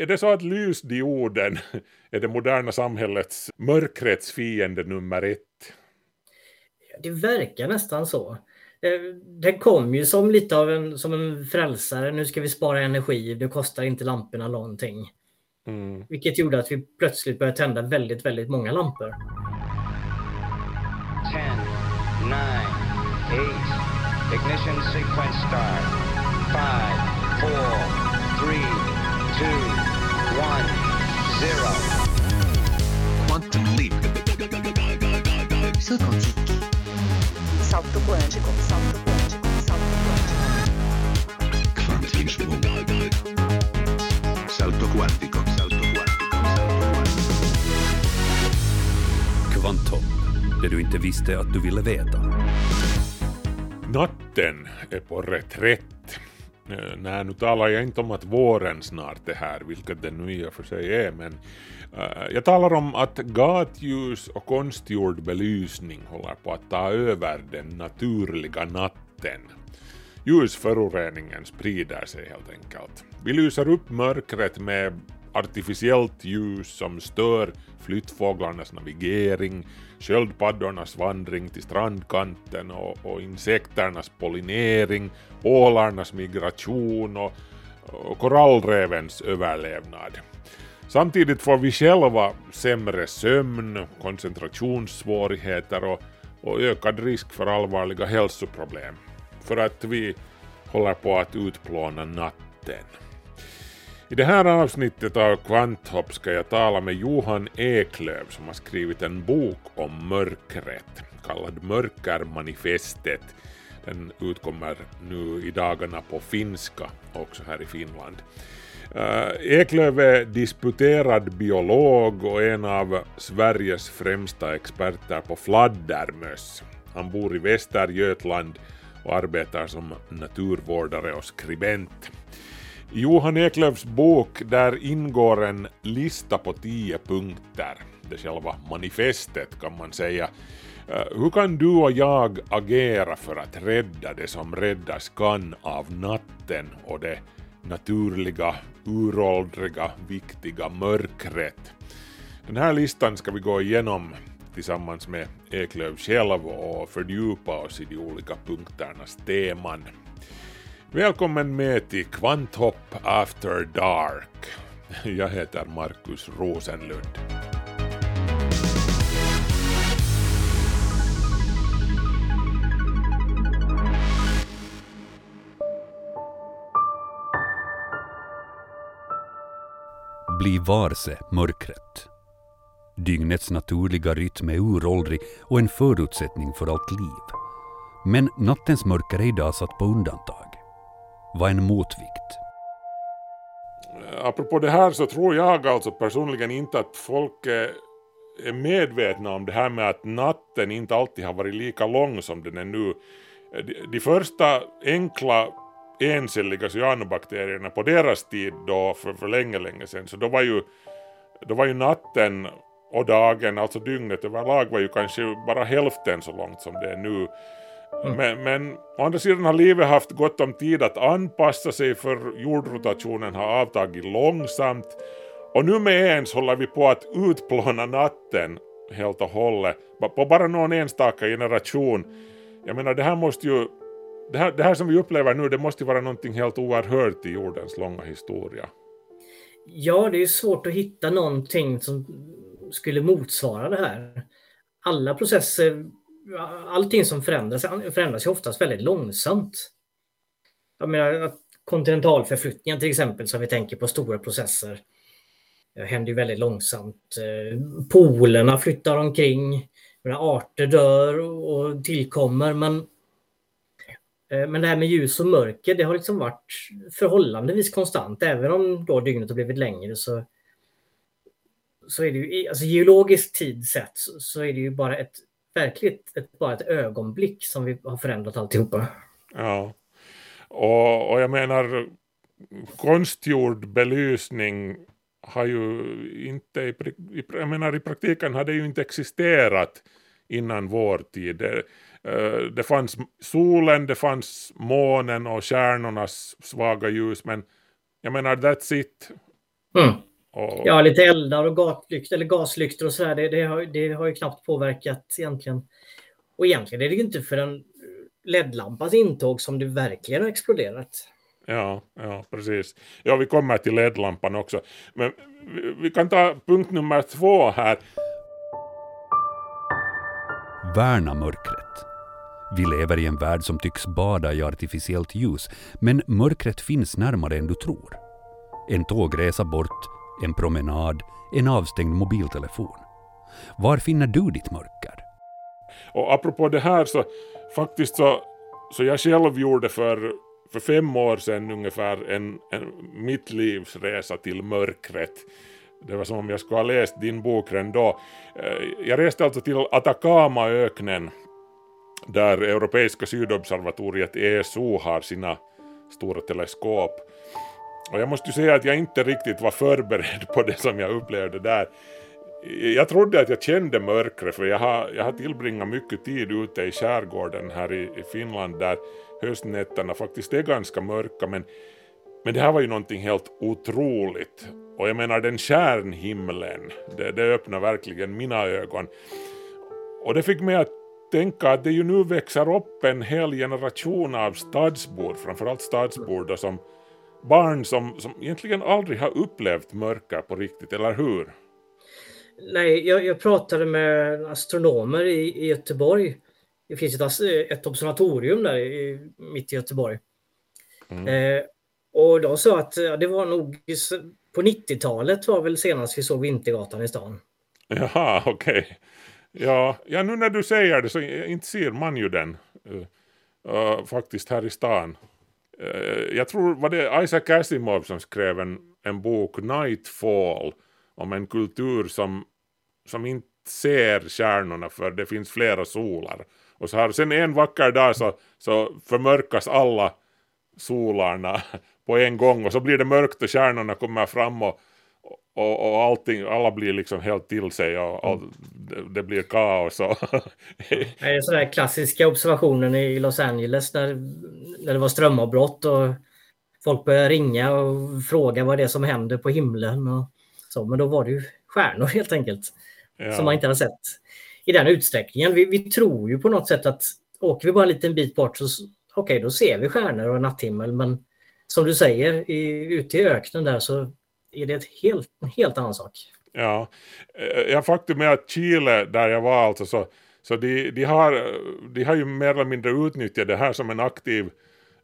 är det så att lysdioden är det moderna samhällets mörkrets fiende nummer ett? Det verkar nästan så. Eh, den kom ju som lite av en, som en frälsare. Nu ska vi spara energi, det kostar inte lamporna någonting. Mm. Vilket gjorde att vi plötsligt började tända väldigt, väldigt många lampor. 10, 9, 8, ignition sequence start. 5, 4, 3, 2, 1, 0. Quantum leap. Saut quantique. Salto quântico, salto quântico, salto quântico. Quantum Salto quantico. Kvanthopp, det du inte visste att du ville veta. Natten är på reträtt. Eh, Nej, nu talar jag inte om att våren snart är här, vilket den nu i och för sig är, men uh, jag talar om att gatljus och konstgjord belysning håller på att ta över den naturliga natten. Ljusföroreningen sprider sig helt enkelt. Vi lyser upp mörkret med artificiellt ljus som stör flyttfåglarnas navigering, sköldpaddornas vandring till strandkanten och, och insekternas pollinering, ålarnas migration och, och korallrevens överlevnad. Samtidigt får vi själva sämre sömn, koncentrationssvårigheter och, och ökad risk för allvarliga hälsoproblem för att vi håller på att utplåna natten. I det här avsnittet av Kvanthopp ska jag tala med Johan Eklöf som har skrivit en bok om mörkret kallad Mörkermanifestet. Den utkommer nu i dagarna på finska också här i Finland. Eklöv Eklöf är disputerad biolog och en av Sveriges främsta experter på fladdermöss. Han bor i Västergötland och arbetar som naturvårdare och skribent. I Johan Eklöfs bok där ingår en lista på tio punkter, det själva manifestet kan man säga. Eh, hur kan du och jag agera för att rädda det som räddas kan av natten och det naturliga, uråldriga, viktiga mörkret? Den här listan ska vi gå igenom tillsammans med Eklöf själv och fördjupa oss i de olika punkternas teman. Välkommen med till Kvanthopp After Dark. Jag heter Markus Rosenlund. Bli varse mörkret. Dygnets naturliga rytm är uråldrig och en förutsättning för allt liv. Men nattens mörker är idag satt på undantag var en motvikt. Apropå det här så tror jag alltså personligen inte att folk eh, är medvetna om det här med att natten inte alltid har varit lika lång som den är nu. De, första enkla encelliga cyanobakterierna på deras tid då för, för länge, länge sedan, så då var ju, då var ju natten och dagen, alltså dygnet överlag var ju kanske bara hälften så långt som det är nu. Mm. Men, men å andra sidan har livet haft gott om tid att anpassa sig för jordrotationen har avtagit långsamt och nu med ens håller vi på att utplåna natten helt och hållet på bara någon enstaka generation. Jag menar det här måste ju det här, det här som vi upplever nu det måste ju vara någonting helt oerhört i jordens långa historia. Ja, det är svårt att hitta någonting som skulle motsvara det här. Alla processer allting som förändras förändras ju oftast väldigt långsamt. Jag menar kontinentalförflyttningen till exempel, som vi tänker på stora processer, eh, händer ju väldigt långsamt. Eh, polerna flyttar omkring, arter dör och tillkommer, men eh, men det här med ljus och mörker, det har liksom varit förhållandevis konstant. Även om då dygnet har blivit längre så, så är det ju, alltså geologiskt tid sett, så är det ju bara ett verkligen ett, bara ett ögonblick som vi har förändrat alltihopa. Ja, och, och jag menar konstgjord belysning har ju inte, i, jag menar i praktiken har det ju inte existerat innan vår tid. Det, eh, det fanns solen, det fanns månen och stjärnornas svaga ljus, men jag menar that's it. Mm. Och... Ja, lite eldar och gatlykt, eller gaslyktor och sådär. Det, det, har, det har ju knappt påverkat egentligen. Och egentligen är det ju inte för en LED-lampas intåg som det verkligen har exploderat. Ja, ja, precis. Ja, vi kommer till LED-lampan också. Men vi, vi kan ta punkt nummer två här. Värna mörkret. Vi lever i en värld som tycks bada i artificiellt ljus, men mörkret finns närmare än du tror. En tågresa bort, en promenad, en avstängd mobiltelefon. Var finner du ditt mörker? Och apropå det här så faktiskt så, så jag själv gjorde för, för fem år sedan ungefär en, en mitt livs resa till mörkret. Det var som om jag skulle ha läst din bok redan då. Eh, jag reste alltså till Atacamaöknen där Europeiska sydobservatoriet ESO har sina stora teleskop. Och jag måste ju säga att jag inte riktigt var förberedd på det som jag upplevde där. Jag trodde att jag kände mörkret för jag har, jag har tillbringat mycket tid ute i skärgården här i, i Finland där höstnätterna faktiskt är ganska mörka men, men det här var ju någonting helt otroligt. Och jag menar den kärnhimlen, det, det öppnar verkligen mina ögon. Och det fick mig att tänka att det ju nu växer upp en hel generation av stadsbor, framförallt stadsbor då som barn som, som egentligen aldrig har upplevt mörker på riktigt, eller hur? Nej, jag, jag pratade med astronomer i, i Göteborg. Det finns ett, ett observatorium där i, mitt i Göteborg. Mm. Eh, och de sa att ja, det var nog på 90-talet var väl senast vi såg Vintergatan i stan. Jaha, okej. Okay. Ja, ja, nu när du säger det så inte ser man ju den uh, uh, faktiskt här i stan. Eh, jag tror var det Isaac Asimov som skrev en, en bok Nightfall om en kultur som, som inte ser stjärnorna för det finns flera solar. Och så här, sen en vacker dag så, så förmörkas alla solarna på en gång och så blir det mörkt och stjärnorna kommer fram och, och, och allting, alla blir liksom helt till sig och all, det, det, blir kaos. Och det är sådär klassiska observationen i Los Angeles där, där det var strömavbrott och folk började ringa och fråga vad det är som händer på himlen. Och så, men då var det ju stjärnor helt enkelt. Ja. Som man inte hade sett i den utsträckningen. Vi, vi, tror ju på något sätt att åker vi bara en liten bit bort så okej, okay, då ser vi stjärnor och natthimmel. Men som du säger, i, ute i öknen där så är det ett helt, en helt annan sak. Ja, eh, jag faktum är att Chile, där jag var alltså, så, så de, de, har, de har ju mer eller mindre utnyttjat det här som en aktiv,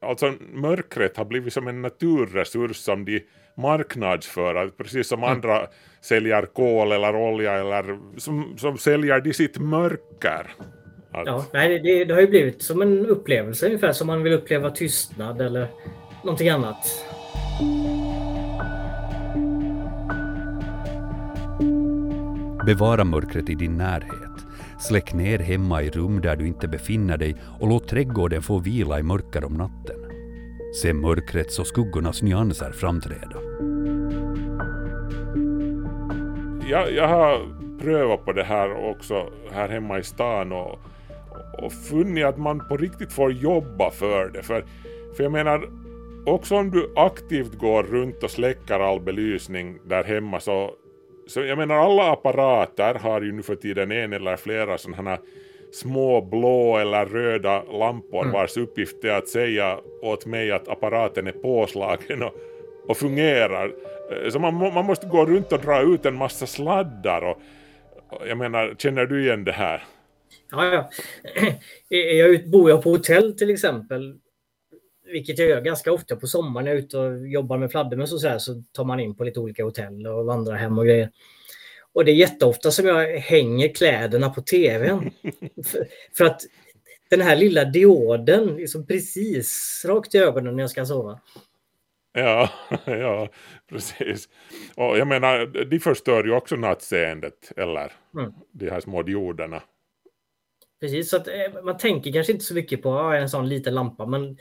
alltså mörkret har blivit som en naturresurs som de marknadsföra, precis som mm. andra säljer kol eller olja eller som, som säljer de sitt mörker. Att... Ja, nej, det, det, har ju blivit som en upplevelse ungefär som man vill uppleva tystnad eller någonting annat. Bevara mörkret i din närhet. Släck ner hemma i rum där du inte befinner dig och låt trädgården få vila i mörker om natten. Se mörkrets och skuggornas nyanser framträda. Jag, jag har prövat på det här också här hemma i stan och, och funnit att man på riktigt får jobba för det. För, för jag menar, också om du aktivt går runt och släcker all belysning där hemma så så jag menar alla apparater har ju nu för tiden en eller flera sådana här små blå eller röda lampor mm. vars uppgift är att säga åt mig att apparaten är påslagen och, och fungerar. Eh, så man, man måste gå runt och dra ut en massa sladdar och, och jag menar, känner du igen det här? Ja, ja. Jag bor jag på hotell till exempel vilket jag gör ganska ofta på sommaren när jag är ute och jobbar med fladdermöss och så här, så tar man in på lite olika hotell och vandrar hem och grejer. Och det är jätteofta som jag hänger kläderna på tvn. för, för, att den här lilla dioden liksom precis rakt i ögonen när jag ska sova. Ja, ja, precis. Och jag menar, de förstör ju också nattseendet, eller? Mm. De här små dioderna. Precis, så att eh, man tänker kanske inte så mycket på en sån liten lampa, men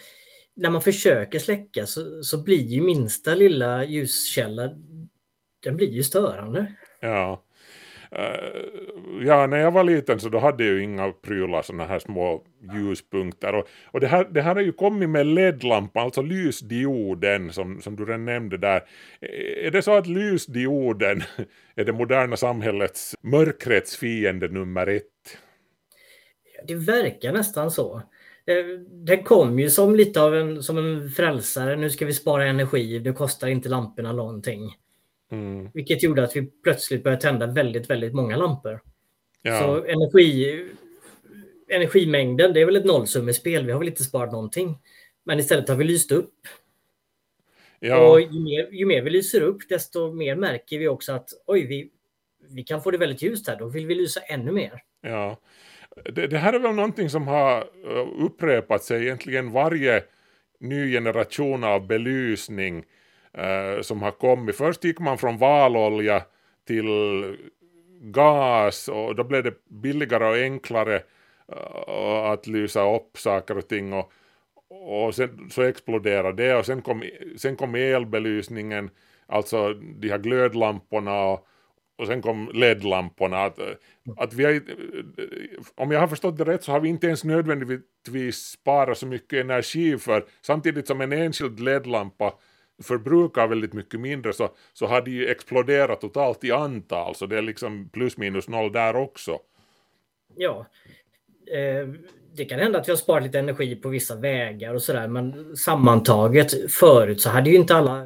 när man försöker släcka så, så blir ju minsta lilla ljuskälla, den blir ju störande. Ja. Uh, ja, när jag var liten så då hade jag ju inga prylar, sådana här små ljuspunkter. Och, och det, här, det här har ju kommit med LED-lampan, alltså lysdioden som, som du redan nämnde där. Är det så att lysdioden är det moderna samhällets mörkrets fiende nummer ett? Det verkar nästan så. Den kom ju som lite av en, som en frälsare. Nu ska vi spara energi, det kostar inte lamporna någonting. Mm. Vilket gjorde att vi plötsligt började tända väldigt, väldigt många lampor. Ja. Så energi, energimängden, det är väl ett nollsummespel. Vi har väl inte sparat någonting. Men istället har vi lyst upp. Ja. Och ju mer, ju mer vi lyser upp, desto mer märker vi också att oj, vi, vi kan få det väldigt ljust här. Då vill vi lysa ännu mer. Ja. Det, det här är väl någonting som har eh, upprepat sig egentligen varje ny generation av belysning eh, som har kommit. Först gick man från valolja till gas och då blev det billigare och enklare eh, att lysa upp saker och ting och, och sen så exploderade det och sen kom, sen kom elbelysningen, alltså de här glödlamporna och, och sen kom LED-lamporna. Att, att vi har, om jag har förstått det rätt så har vi inte ens nödvändigtvis sparat så mycket energi för samtidigt som en enskild LED-lampa förbrukar väldigt mycket mindre så, så har det ju exploderat totalt i antal så det är liksom plus minus noll där också. Ja, eh, det kan hända att vi har sparat lite energi på vissa vägar och sådär men sammantaget förut så hade ju inte alla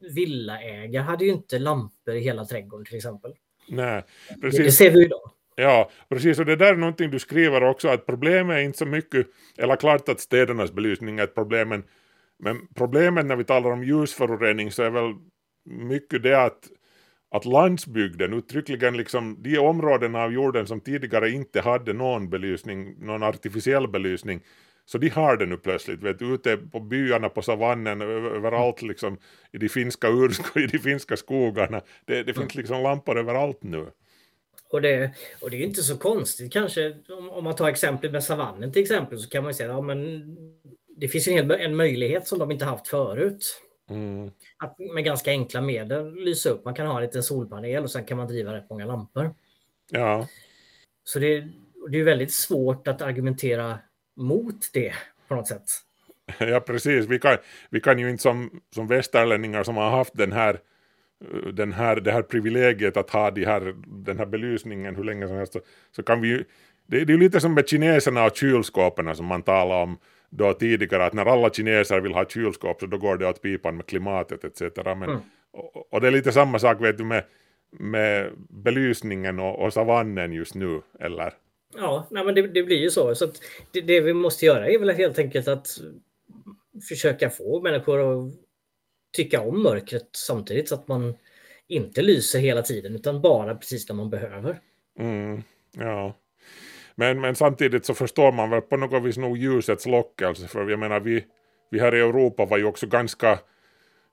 villaägare hade ju inte lampor i hela trädgården till exempel. Nej, precis. Det, ser vi idag. Ja, precis. Och det där är någonting du skriver också, att problemet är inte så mycket, eller klart att städernas belysning är ett problem, men, men problemet när vi talar om ljusförorening så är väl mycket det att, att landsbygden, uttryckligen liksom de områden av jorden som tidigare inte hade någon belysning, någon artificiell belysning, så de har det nu plötsligt, vet ute på byarna, på savannen, överallt liksom, i de finska urskog, i de finska skogarna. Det, det finns liksom lampor överallt nu. Och det, och det är inte så konstigt kanske, om, om man tar exemplet med savannen till exempel, så kan man ju säga, ja men det finns en, en möjlighet som de inte haft förut. Mm. Att med ganska enkla medel lysa upp. Man kan ha en liten solpanel och sen kan man driva rätt många lampor. Ja. Så det, det är väldigt svårt att argumentera mot det på något sätt. Ja, precis. Vi kan, vi kan ju inte som, som västerlänningar som har haft den här, den här, det här privilegiet att ha de här, den här belysningen hur länge som helst, så, så kan vi ju, det, det är lite som med kineserna och kylskåpen som man talar om då tidigare, att när alla kineser vill ha kylskåp så då går det åt pipan med klimatet etc. Men, mm. och, och, det är lite samma sak vet du med, med belysningen och, och savannen just nu, eller? Ja, nej, men det, det blir ju så. så det, det, vi måste göra är väl helt enkelt att försöka få människor att tycka om mörkret samtidigt så att man inte lyser hela tiden utan bara precis när man behöver. Mm, ja. Men, men samtidigt så förstår man väl på något vis nog ljusets lockelse för jag menar vi, vi här i Europa var ju också ganska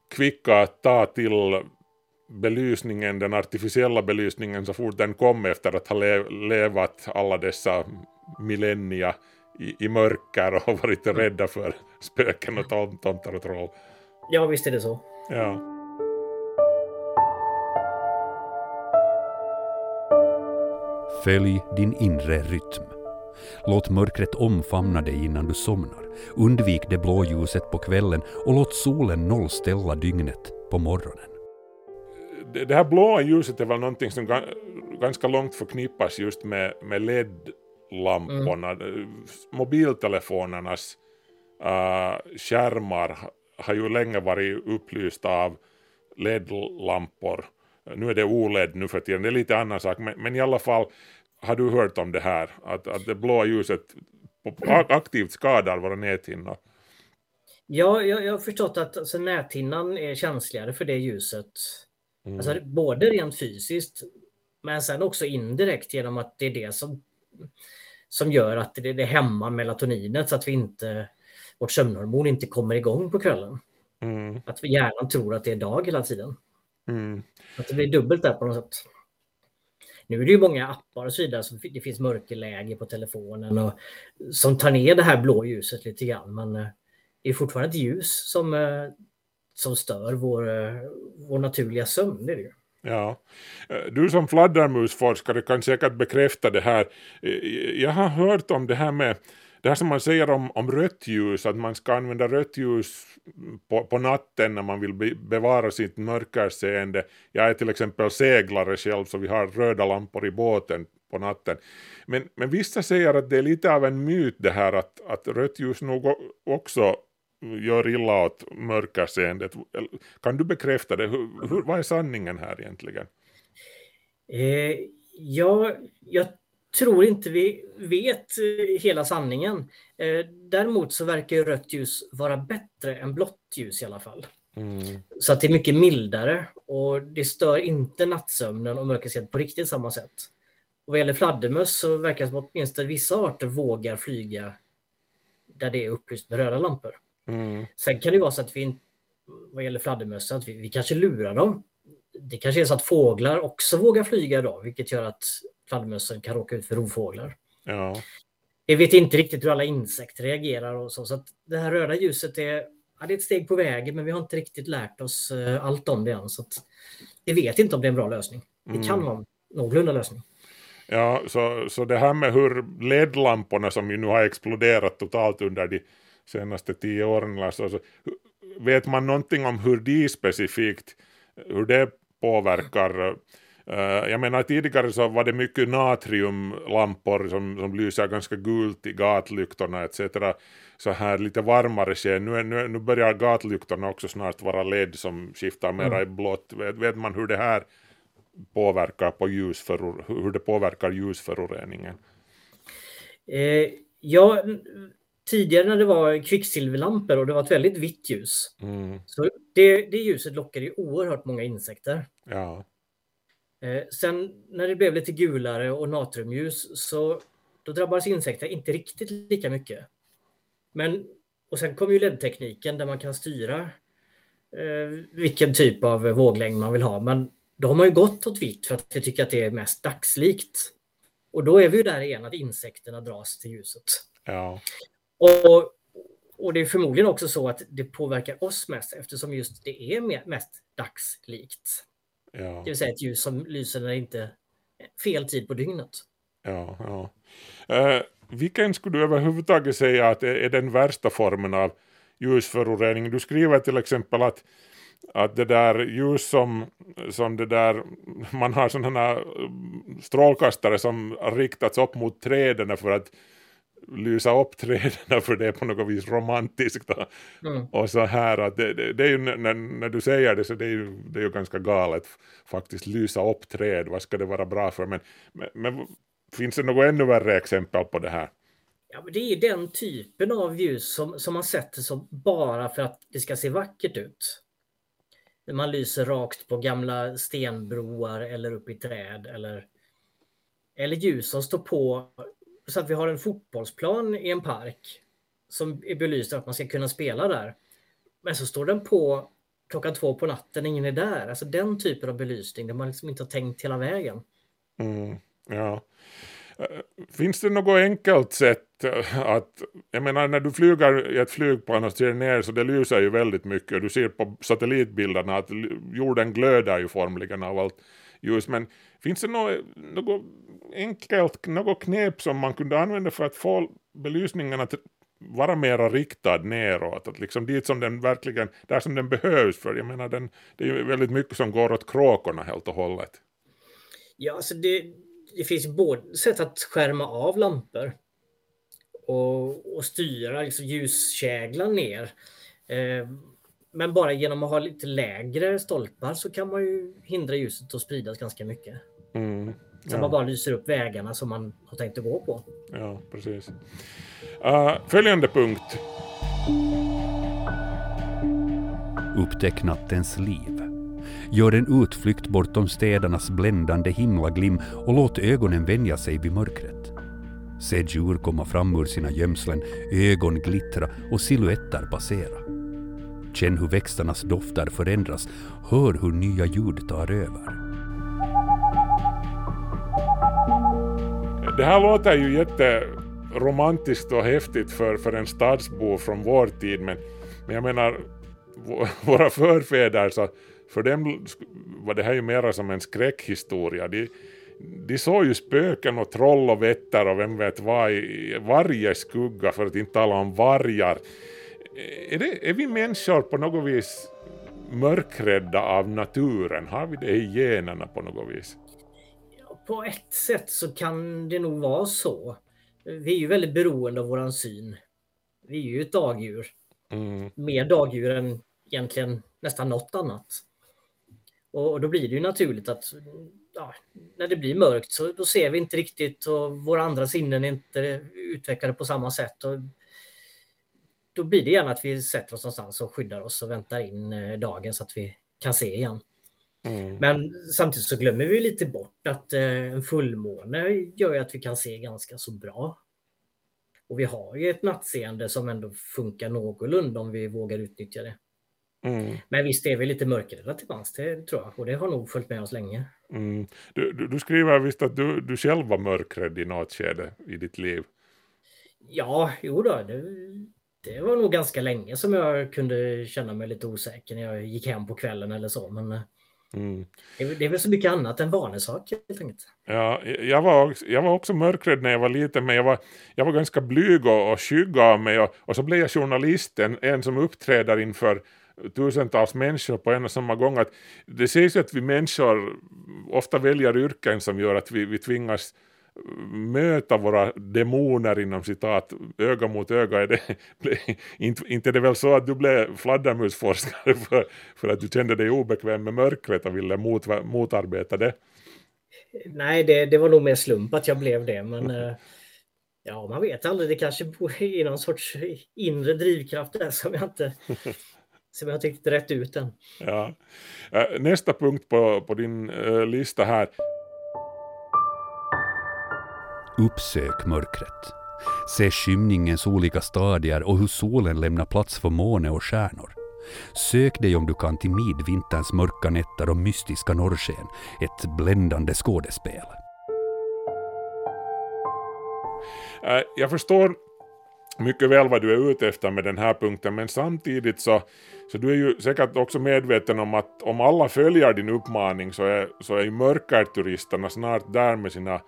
kvicka att ta till belysningen, den artificiella belysningen så fort den kom efter att ha le levat alla dessa millennia i, i mörker och varit rädda för spöken och tom tomtar och troll. Ja, visst är det så. Ja. Följ din inre rytm. Låt mörkret omfamna dig innan du somnar. Undvik det blå ljuset på kvällen och låt solen nollställa dygnet på morgonen det här blåa ljuset är väl någonting som ganska långt förknippas just med, med LED-lamporna. Mm. Mobiltelefonernas uh, skärmar har ju länge varit upplysta av LED-lampor. Nu är det OLED nu för tiden, det är lite annan sak, men, men i alla fall har du hört om det här, att, att det blåa ljuset aktivt skadar våra näthinnor? Ja, jag, jag har förstått att alltså, näthinnan är känsligare för det ljuset Mm. Alltså, både rent fysiskt men sen också indirekt genom att det är det som, som gör att det, det hämmar melatoninet så att vi inte, vårt sömnhormon inte kommer igång på kvällen. Mm. Att hjärnan tror att det är dag hela tiden. Mm. Att det blir dubbelt där på något sätt. Nu är det ju många appar och så vidare, så det finns mörkerläge på telefonen och, som tar ner det här blå ljuset lite grann. Men eh, det är fortfarande ett ljus som, eh, som stör vår, eh, vår naturliga sömn. Det är det. Ja. Eh, du som fladdermusforskare kan säkert bekräfta det här. Eh, jag har hört om det här med det här som man säger om, om rött ljus, att man ska använda rött ljus på, på natten när man vill be, bevara sitt mörkerseende. Jag är till exempel seglare själv så vi har röda lampor i båten på natten. Men, men vissa säger att det är lite av en myt det här att, att rött ljus nog också gör illa åt mörkerseendet. Kan du bekräfta det? Hur, hur, vad är sanningen här egentligen? Eh, ja, jag tror inte vi vet eh, hela sanningen. Eh, däremot så verkar rött ljus vara bättre än blått ljus i alla fall. Mm. Så att det är mycket mildare och det stör inte nattsömnen och mörkerseendet på riktigt samma sätt. Och vad gäller fladdermöss så verkar det som att åtminstone vissa arter vågar flyga där det är upplyst med röda lampor. Mm. Sen kan det vara så att vi, vad gäller fladdermöss, att vi, vi kanske lurar dem. Det kanske är så att fåglar också vågar flyga idag, vilket gör att fladdermössen kan råka ut för rovfåglar. Ja. Vi vet inte riktigt hur alla insekter reagerar och så, så det här röda ljuset är, ja, det är ett steg på vägen, men vi har inte riktigt lärt oss uh, allt om det än. Så att vi vet inte om det är en bra lösning. Det mm. kan vara en någorlunda lösning. Ja, så, så det här med hur ledlamporna som ju nu har exploderat totalt under de senaste tio åren, alltså, vet man någonting om hur de specifikt, hur det påverkar Uh, jag menar tidigare så var det mycket natriumlampor som, som lyser ganska gult i gatlyktorna etc. Så här lite varmare sken. Nu, nu, nu börjar gatlyktorna också snart vara LED som skiftar mera mm. i blått. Vet, vet man hur det här påverkar på ljusföror, hur det påverkar ljusföroreningen? Eh, ja, tidigare när det var kvicksilverlampor och det var ett väldigt vitt ljus. Mm. Så det, det ljuset lockade ju oerhört många insekter. Ja. Eh, sen när det blev lite gulare och natriumljus så då drabbades insekter inte riktigt lika mycket. Men, och sen kom ju LED-tekniken där man kan styra eh, vilken typ av våglängd man vill ha. Men då har man ju gått åt vitt för att vi tycker att det är mest dagslikt. Och då är vi ju där igen att insekterna dras till ljuset. Ja. Och, och det är förmodligen också så att det påverkar oss mest eftersom just det är mest dagslikt. Ja. Det vill säga ett ljus som lyser när det inte är fel tid på dygnet. Ja, ja. Uh, vilken skulle du överhuvudtaget säga att är, är den värsta formen av ljusförorening? Du skriver till exempel att att det där ljus som, som det där, man har sådana strålkastare som riktats upp mot träden för att lysa upp träden för det är på något vis romantiskt mm. och så här att det, det, det är ju när, när, du säger det så det är ju, det är ju ganska galet faktiskt lysa upp träd, vad ska det vara bra för men, men, men finns det något ännu värre exempel på det här? Ja, men det är den typen av ljus som, som man sätter som bara för att det ska se vackert ut. När man lyser rakt på gamla stenbroar eller upp i träd eller, eller ljus som står på så att vi har en fotbollsplan i en park som är belyst att man ska kunna spela där. Men så står den på klockan två på natten, ingen är där. Alltså den typen av belysning där man liksom inte har tänkt hela vägen. Mm, ja. Eh, finns det något enkelt sätt eh, att, jag menar när du flyger i ett flygplan och ser ner så det lyser ju väldigt mycket. Du ser på satellitbilderna att jorden glöder ju formligen av allt ljus. Men finns det något, något enkelt, något knep som man kunde använda för att få belysningen att vara mera riktad neråt, att liksom dit som den verkligen, där som den behövs för, jag menar den, det är ju väldigt mycket som går åt kråkorna helt och hållet. Ja, alltså det, det finns både sätt att skärma av lampor och, och styra liksom ljuskäglan ner. Eh, men bara genom att ha lite lägre stolpar så kan man ju hindra ljuset att spridas ganska mycket. Mm. Så ja. man bara lyser upp vägarna som man har tänkt att gå på. Ja, precis. Uh, följande punkt. Upptäck nattens liv. Gör en utflykt bortom städernas bländande himlaglim och låt ögonen vänja sig vid mörkret. Se djur komma fram ur sina gömslen, ögon glittra och siluetter passera. Känn hur växternas dofter förändras, hör hur nya ljud tar över. Det här låter ju jätteromantiskt och häftigt för, för en stadsbo från vår tid men, men jag menar våra förfäder så för dem var det här ju mera som en skräckhistoria. De, de såg ju spöken och troll och vätter och vem vet vad i varje skugga för att inte tala om vargar. Är, det, är vi människor på något vis mörkrädda av naturen? Har vi det i generna på något vis? På ett sätt så kan det nog vara så. Vi är ju väldigt beroende av våran syn. Vi är ju ett dagdjur. Mm. Mer dagdjur än egentligen nästan något annat. Och då blir det ju naturligt att ja, när det blir mörkt så då ser vi inte riktigt och våra andra sinnen är inte utvecklade på samma sätt. Och då blir det gärna att vi sätter oss någonstans och skyddar oss och väntar in eh, dagen så att vi kan se igen. Mm. Men samtidigt så glömmer vi lite bort att eh, en fullmåne gör ju att vi kan se ganska så bra. Och vi har ju ett nattseende som ändå funkar någorlunda om vi vågar utnyttja det. Mm. Men visst är vi lite mörkrädda till mans, det tror jag. Och det har nog följt med oss länge. Mm. Du, du, du, skriver visst att du, du själv var mörkrädd i något skede i ditt liv? Ja, jo då, det, det var nog ganska länge som jag kunde känna mig lite osäker när jag gick hem på kvällen eller så. Men eh, mm. det, det, är väl så mycket annat än vanesak helt enkelt. Ja, jag var, jag var också mörkrädd när jag var liten, men jag var, jag var ganska blyg och, och skygg av mig. Och, och så blev jag journalist, en, en som uppträder inför tusentals människor på en och samma gång. Att det sägs att vi människor ofta väljer yrken som gör att vi, vi tvingas möta våra demoner inom citat öga mot öga. Är det, inte, inte är det väl så att du blev fladdermusforskare för, för att du kände dig obekväm med mörkret och ville mot, motarbeta det? Nej, det, det var nog mer slump att jag blev det. Men eh, ja, man vet aldrig. Det kanske är någon sorts inre drivkraft där som jag inte som jag tyckte rätt ut den. Ja. Eh, nästa punkt på, på din uh, lista här. Uppsök mörkret. Se skymningens olika stadier och hur solen lämnar plats för måne och stjärnor. Sök dig om du kan till midvinterns mörka nätter och mystiska norrsken, ett bländande skådespel. Äh, jag förstår mycket väl vad du är ute efter med den här punkten, men samtidigt så, så du är ju säkert också medveten om att om alla följer din uppmaning så är, så är ju mörkerturisterna snart där med sina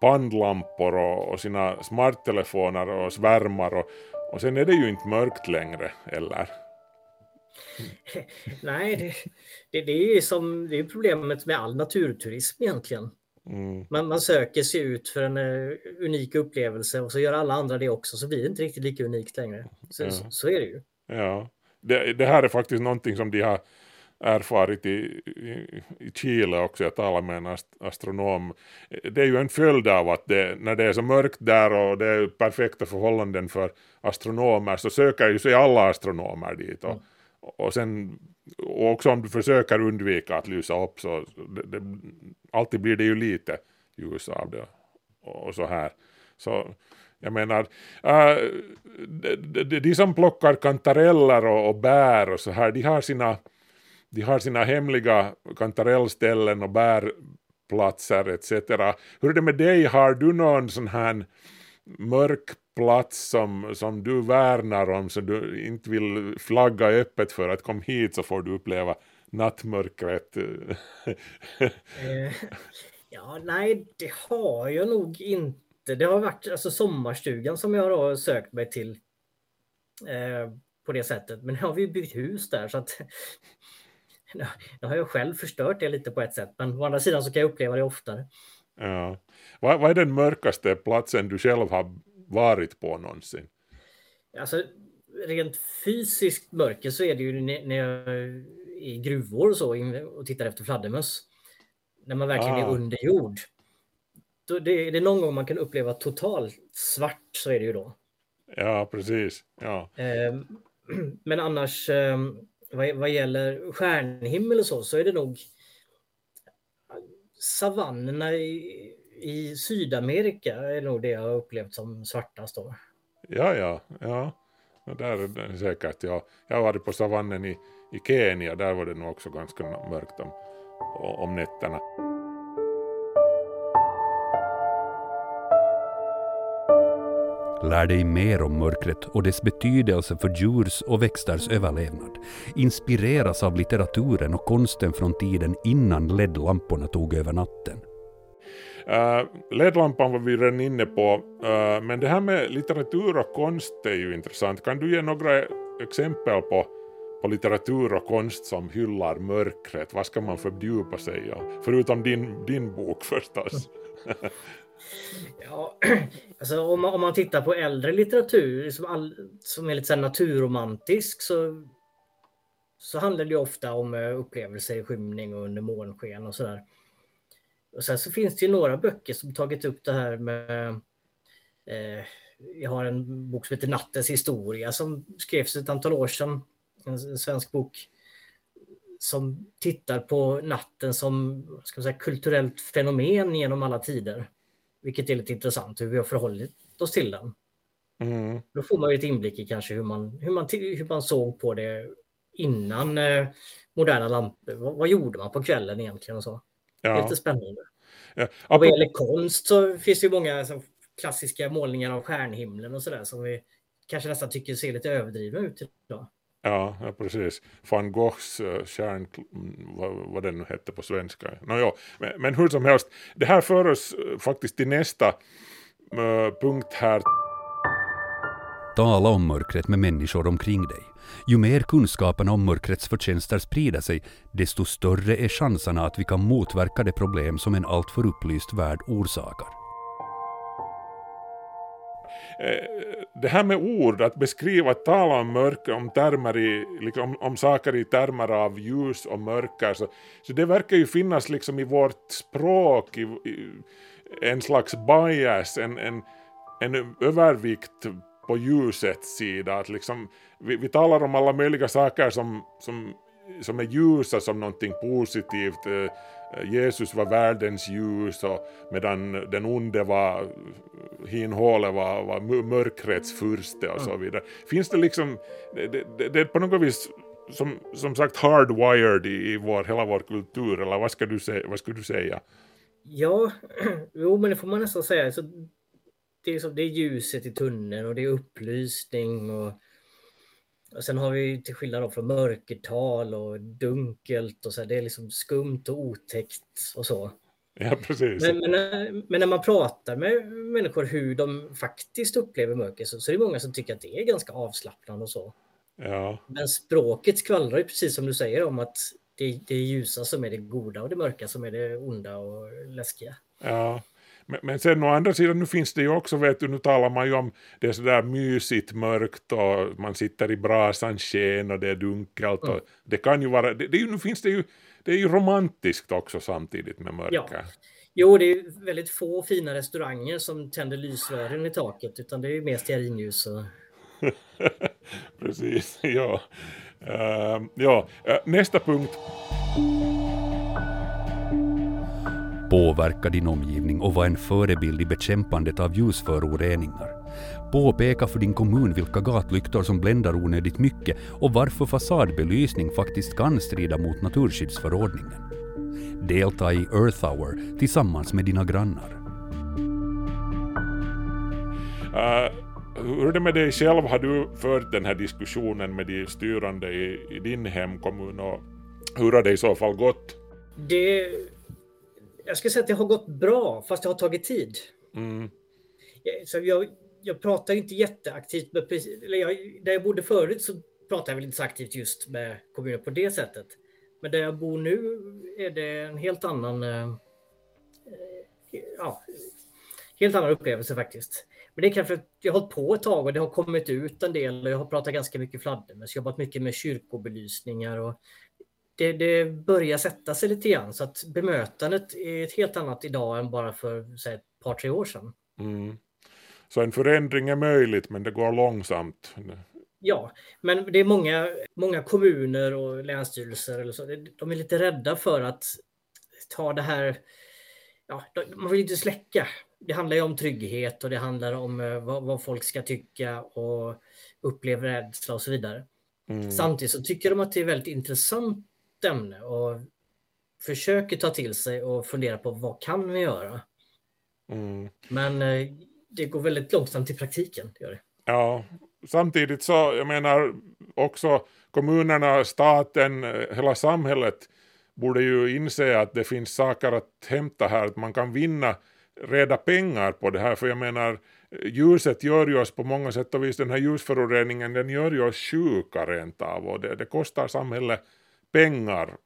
pandlampor och, och sina smarttelefoner och svärmar och, och sen är det ju inte mörkt längre, eller? Nej, det, det, det är som det är problemet med all naturturism egentligen. Mm. Man, man söker sig ut för en uh, unik upplevelse och så gör alla andra det också så blir det inte riktigt lika unikt längre. Så, ja. så, så, är det ju. Ja, det, det, här är faktiskt någonting som de har erfarit i, i, i Chile också, jag talade med en astronom. Det är ju en följd av att det, när det är så mörkt där och det är perfekta förhållanden för astronomer så söker ju sig alla astronomer dit. Och, mm. och sen och också om du försöker undvika att lysa upp så det, det, alltid blir det ju lite ljus av det och så här. Så jag menar, äh, de, de, de, som plockar kantareller och, och bär och så här, de har sina, de har sina hemliga kantarellställen och bärplatser etc. Hur är det med dig, har du någon sån här mörk plats som, som du värnar om som du inte vill flagga öppet för att kom hit så får du uppleva nattmörkret? Eh, ja, nej, det har jag nog inte. Det har varit alltså sommarstugan som jag har sökt mig till eh, på det sättet. Men nu har vi byggt hus där så att nu har jag själv förstört det lite på ett sätt. Men å andra sidan så kan jag uppleva det oftare. Ja. Vad, vad är den mörkaste platsen du själv har varit på någonsin? Alltså, rent fysiskt mörker så är det ju när jag är i gruvor och så och tittar efter fladdermöss. När man verkligen ah. är under jord. Då det, är det någon gång man kan uppleva totalt svart så är det ju då. Ja, precis. Ja. Ehm, men annars ehm, vad, vad gäller stjärnhimmel och så, så är det nog savannerna i, i Sydamerika är nog det jag har upplevt som svartast då. Ja, ja, ja. Där är det säkert. Ja. Jag har varit på savannen i, i Kenya, där var det nog också ganska mörkt om, om nätterna. Lär dig mer om mörkret och dess betydelse för djurs och växters överlevnad. Inspireras av litteraturen och konsten från tiden innan LED-lamporna tog över natten. Uh, LED-lampan var vi redan inne på, uh, men det här med litteratur och konst är ju intressant. Kan du ge några exempel på, på litteratur och konst som hyllar mörkret? Vad ska man fördjupa sig i? Förutom din, din bok förstås. Ja, alltså om, man, om man tittar på äldre litteratur som, all, som är lite så naturromantisk så, så handlar det ofta om eh, upplevelser i skymning och under månsken och sådär. Och sen så finns det ju några böcker som tagit upp det här med eh, jag har en bok som heter Nattens historia som skrevs ett antal år sedan. En svensk bok som tittar på natten som ska säga, kulturellt fenomen genom alla tider. Vilket är lite intressant hur vi har förhållit oss till den. Mm. Då får man ju ett inblick i kanske hur man, hur man, hur man såg på det innan eh, moderna lampor. Vad, vad, gjorde man på kvällen egentligen och så? Ja. Det är lite spännande. Ja. Och vad gäller konst så finns det ju många så, klassiska målningar av stjärnhimlen och sådär som vi kanske nästan tycker ser lite överdrivna ut idag. Ja, ja precis. Van Goghs uh, stjärn, vad, vad den nu hette på svenska. No, ja. men, men hur som helst, det här för oss uh, faktiskt till nästa uh, punkt här. Tala om mörkret med människor omkring dig. Ju mer kunskapen om mörkrets förtjänster sprider sig, desto större är chanserna att vi kan motverka det problem som en alltför upplyst värld orsakar. Det här med ord, att beskriva, att tala om mörker, om, termer i, liksom, om saker i termer av ljus och mörker, så, så det verkar ju finnas liksom i vårt språk i, i en slags bias, en, en, en övervikt på ljusets sida. Att liksom, vi, vi talar om alla möjliga saker som, som, som är ljusa som någonting positivt. Eh, Jesus var världens ljus och medan den onde var hinhåle var, var mörkrets furste och så mm. vidare. Finns det liksom, det, det, det är på något vis som, som sagt hardwired i, i vår, hela vår kultur, eller vad ska du, säga, vad ska du säga? Ja, jo men det får man nästan säga. Så det, är så, det är ljuset i tunneln och det är upplysning och och sen har vi till skillnad från mörkertal och dunkelt och så, det är liksom skumt och otäckt och så. Ja, precis. Men, men, men, när man pratar med människor hur de faktiskt upplever mörker så, så är det många som tycker att det är ganska avslappnande och så. Ja. Men språket skvallrar ju precis som du säger om att det, det är ljusa som är det goda och det mörka som är det onda och läskiga. Ja, men, men sen å andra sidan, nu finns det ju också, vet du, nu talar man ju om det är sådär mysigt mörkt och man sitter i brasans sken och det är dunkelt. Mm. Och det kan ju vara, det, det, nu finns det ju, det är ju romantiskt också samtidigt med mörker. Ja. Jo, det är väldigt få fina restauranger som tänder lysrören i taket, utan det är ju mer stearinljus. Och... Precis, ja. Uh, ja. Uh, nästa punkt. Påverka din omgivning och var en förebild i bekämpandet av ljusföroreningar. Påpeka för din kommun vilka gatlyktor som bländar onödigt mycket och varför fasadbelysning faktiskt kan strida mot naturskyddsförordningen. Delta i Earth Hour tillsammans med dina grannar. Uh, hur är det med dig själv? Har du fört den här diskussionen med de styrande i, i din hemkommun och hur har det i så fall gått? Det jag skulle säga att det har gått bra, fast det har tagit tid. Mm. Så jag, jag pratar inte jätteaktivt med, eller jag, där jag bodde förut så pratade jag väl inte så aktivt just med kommunen på det sättet. Men där jag bor nu är det en helt annan, eh, ja, helt annan upplevelse faktiskt. Men det är kanske jag har hållit på ett tag och det har kommit ut en del och jag har pratat ganska mycket fladdermöss, jobbat mycket med kyrkobelysningar och det, det börjar sätta sig lite grann så att bemötandet är ett helt annat idag än bara för säg, ett par, tre år sedan. Mm. Så en förändring är möjligt men det går långsamt. Ja, men det är många, många kommuner och länsstyrelser eller så, de är lite rädda för att ta det här, ja, man vill inte släcka. Det handlar ju om trygghet och det handlar om eh, vad, vad folk ska tycka och uppleva rädsla och så vidare. Mm. Samtidigt så tycker de att det är väldigt intressant ämne och försöker ta till sig och fundera på vad kan vi göra? Mm. Men eh, det går väldigt långsamt i praktiken. Det gör det. Ja, samtidigt så, jag menar också kommunerna, staten, hela samhället borde ju inse att det finns saker att hämta här, att man kan vinna reda pengar på det här, för jag menar ljuset gör ju oss på många sätt och vis, den här ljusföroreningen den gör ju oss sjuka rent av och det, det kostar samhället pengar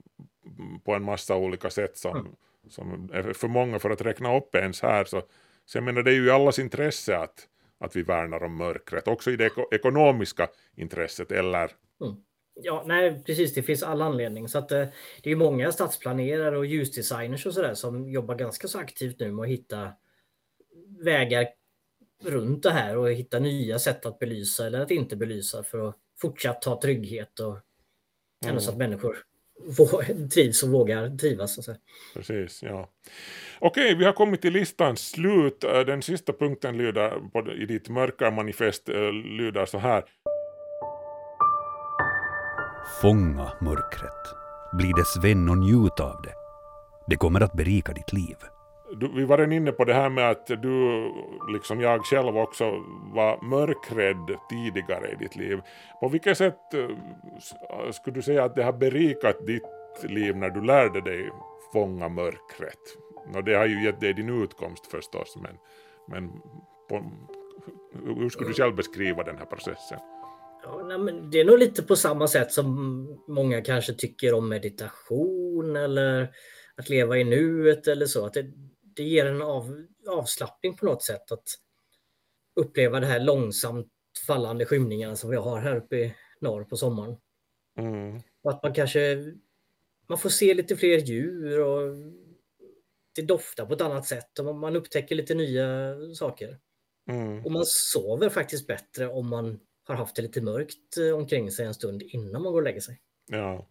på en massa olika sätt som, mm. som är för många för att räkna upp ens här. Så, så jag menar det är ju i allas intresse att, att vi värnar om mörkret, också i det ekonomiska intresset eller mm. Ja, nej, precis. Det finns all anledning. Så att, eh, det är många stadsplanerare och ljusdesigners och sådär som jobbar ganska så aktivt nu med att hitta vägar runt det här och hitta nya sätt att belysa eller att inte belysa för att fortsatt ha trygghet och mm. så att människor trivs och vågar trivas. Och så. Precis, ja. Okej, vi har kommit till listans slut. Eh, den sista punkten lyder på, i ditt mörka manifest eh, lyder så här. Fånga mörkret. Bli dess vän och njut av det. Det kommer att berika ditt liv. Du, vi var redan inne på det här med att du, liksom jag själv också, var mörkrädd tidigare i ditt liv. På vilket sätt eh, eh, skulle du säga att det har berikat ditt liv när du lärde dig fånga mörkret? Och det har ju gett dig din utkomst förstås, men, men på, hur skulle du själv beskriva den här processen? Ja, men det är nog lite på samma sätt som många kanske tycker om meditation eller att leva i nuet eller så. Att det, det ger en av, avslappning på något sätt att uppleva det här långsamt fallande skymningarna som vi har här uppe i norr på sommaren. Mm. Och att man kanske man får se lite fler djur och det doftar på ett annat sätt och man upptäcker lite nya saker. Mm. Och man sover faktiskt bättre om man har haft det lite mörkt eh, omkring sig en stund innan man går och lägger sig. Ja.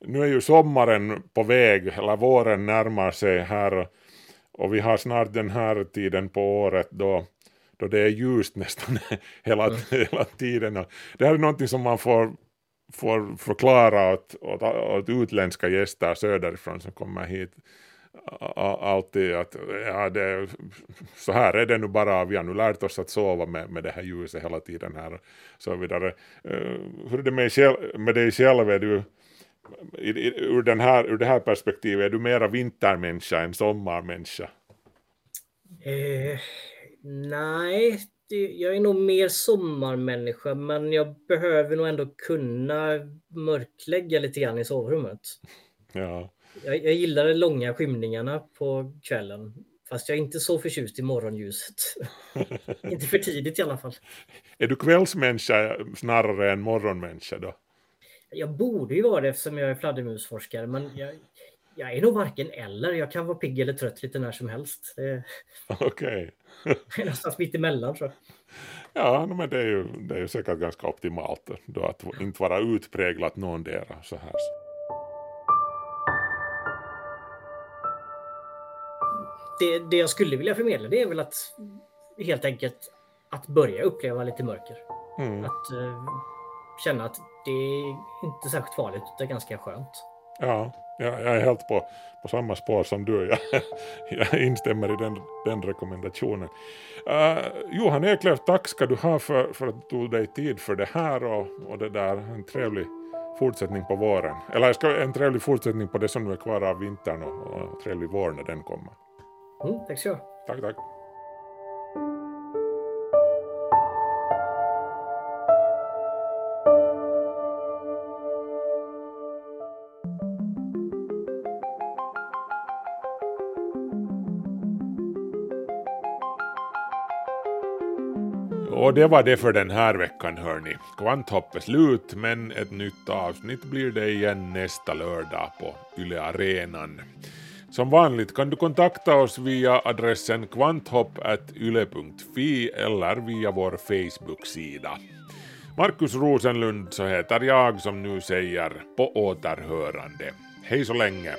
Nu är ju sommaren på väg, eller våren närmar sig här och vi har snart den här tiden på året då, då det är ljust nästan hela, mm. hela tiden. Det här är någonting som man får, får förklara åt, åt, åt utländska gäster söderifrån som kommer hit alltid att ja, det, så här är det nu bara, vi har nu lärt oss att sova med, med det här ljuset hela tiden här. Så vidare. Uh, hur är det med, med dig själv? Är du, ur, den här, ur det här perspektivet, är du mera vintermänniska än sommarmänniska? Eh, nej, jag är nog mer sommarmänniska, men jag behöver nog ändå kunna mörklägga lite grann i sovrummet. Ja. Jag, jag gillar de långa skymningarna på kvällen. Fast jag är inte så förtjust i morgonljuset. inte för tidigt i alla fall. Är du kvällsmänniska snarare än morgonmänniska då? Jag borde ju vara det eftersom jag är fladdermusforskare, men jag, jag är nog varken eller. Jag kan vara pigg eller trött lite när som helst. Okej. Okay. Någonstans mitt emellan tror jag. Ja, men det är ju, det är ju säkert ganska optimalt då att inte vara utpräglat någondera så här. Det, det jag skulle vilja förmedla det är väl att helt enkelt att börja uppleva lite mörker. Mm. Att uh, känna att det är inte särskilt farligt, det är ganska skönt. Ja, jag, jag är helt på, på samma spår som du. Jag, jag instämmer i den, den rekommendationen. Uh, Johan Eklöf, tack ska du ha för, för att du tog dig tid för det här och, och det där. En trevlig fortsättning på våren. Eller ska, en trevlig fortsättning på det som nu är kvar av vintern och, och trevlig vår när den kommer. Mm, tack så Tack, tack. Och det var det för den här veckan hörni. Kvanthopp är slut men ett nytt avsnitt blir det igen nästa lördag på Yle Arenan. Som vanligt kan du kontakta oss via adressen kvanthopp.yle.fi eller via vår Facebook-sida. Markus Rosenlund så heter jag som nu säger på återhörande. Hej så länge!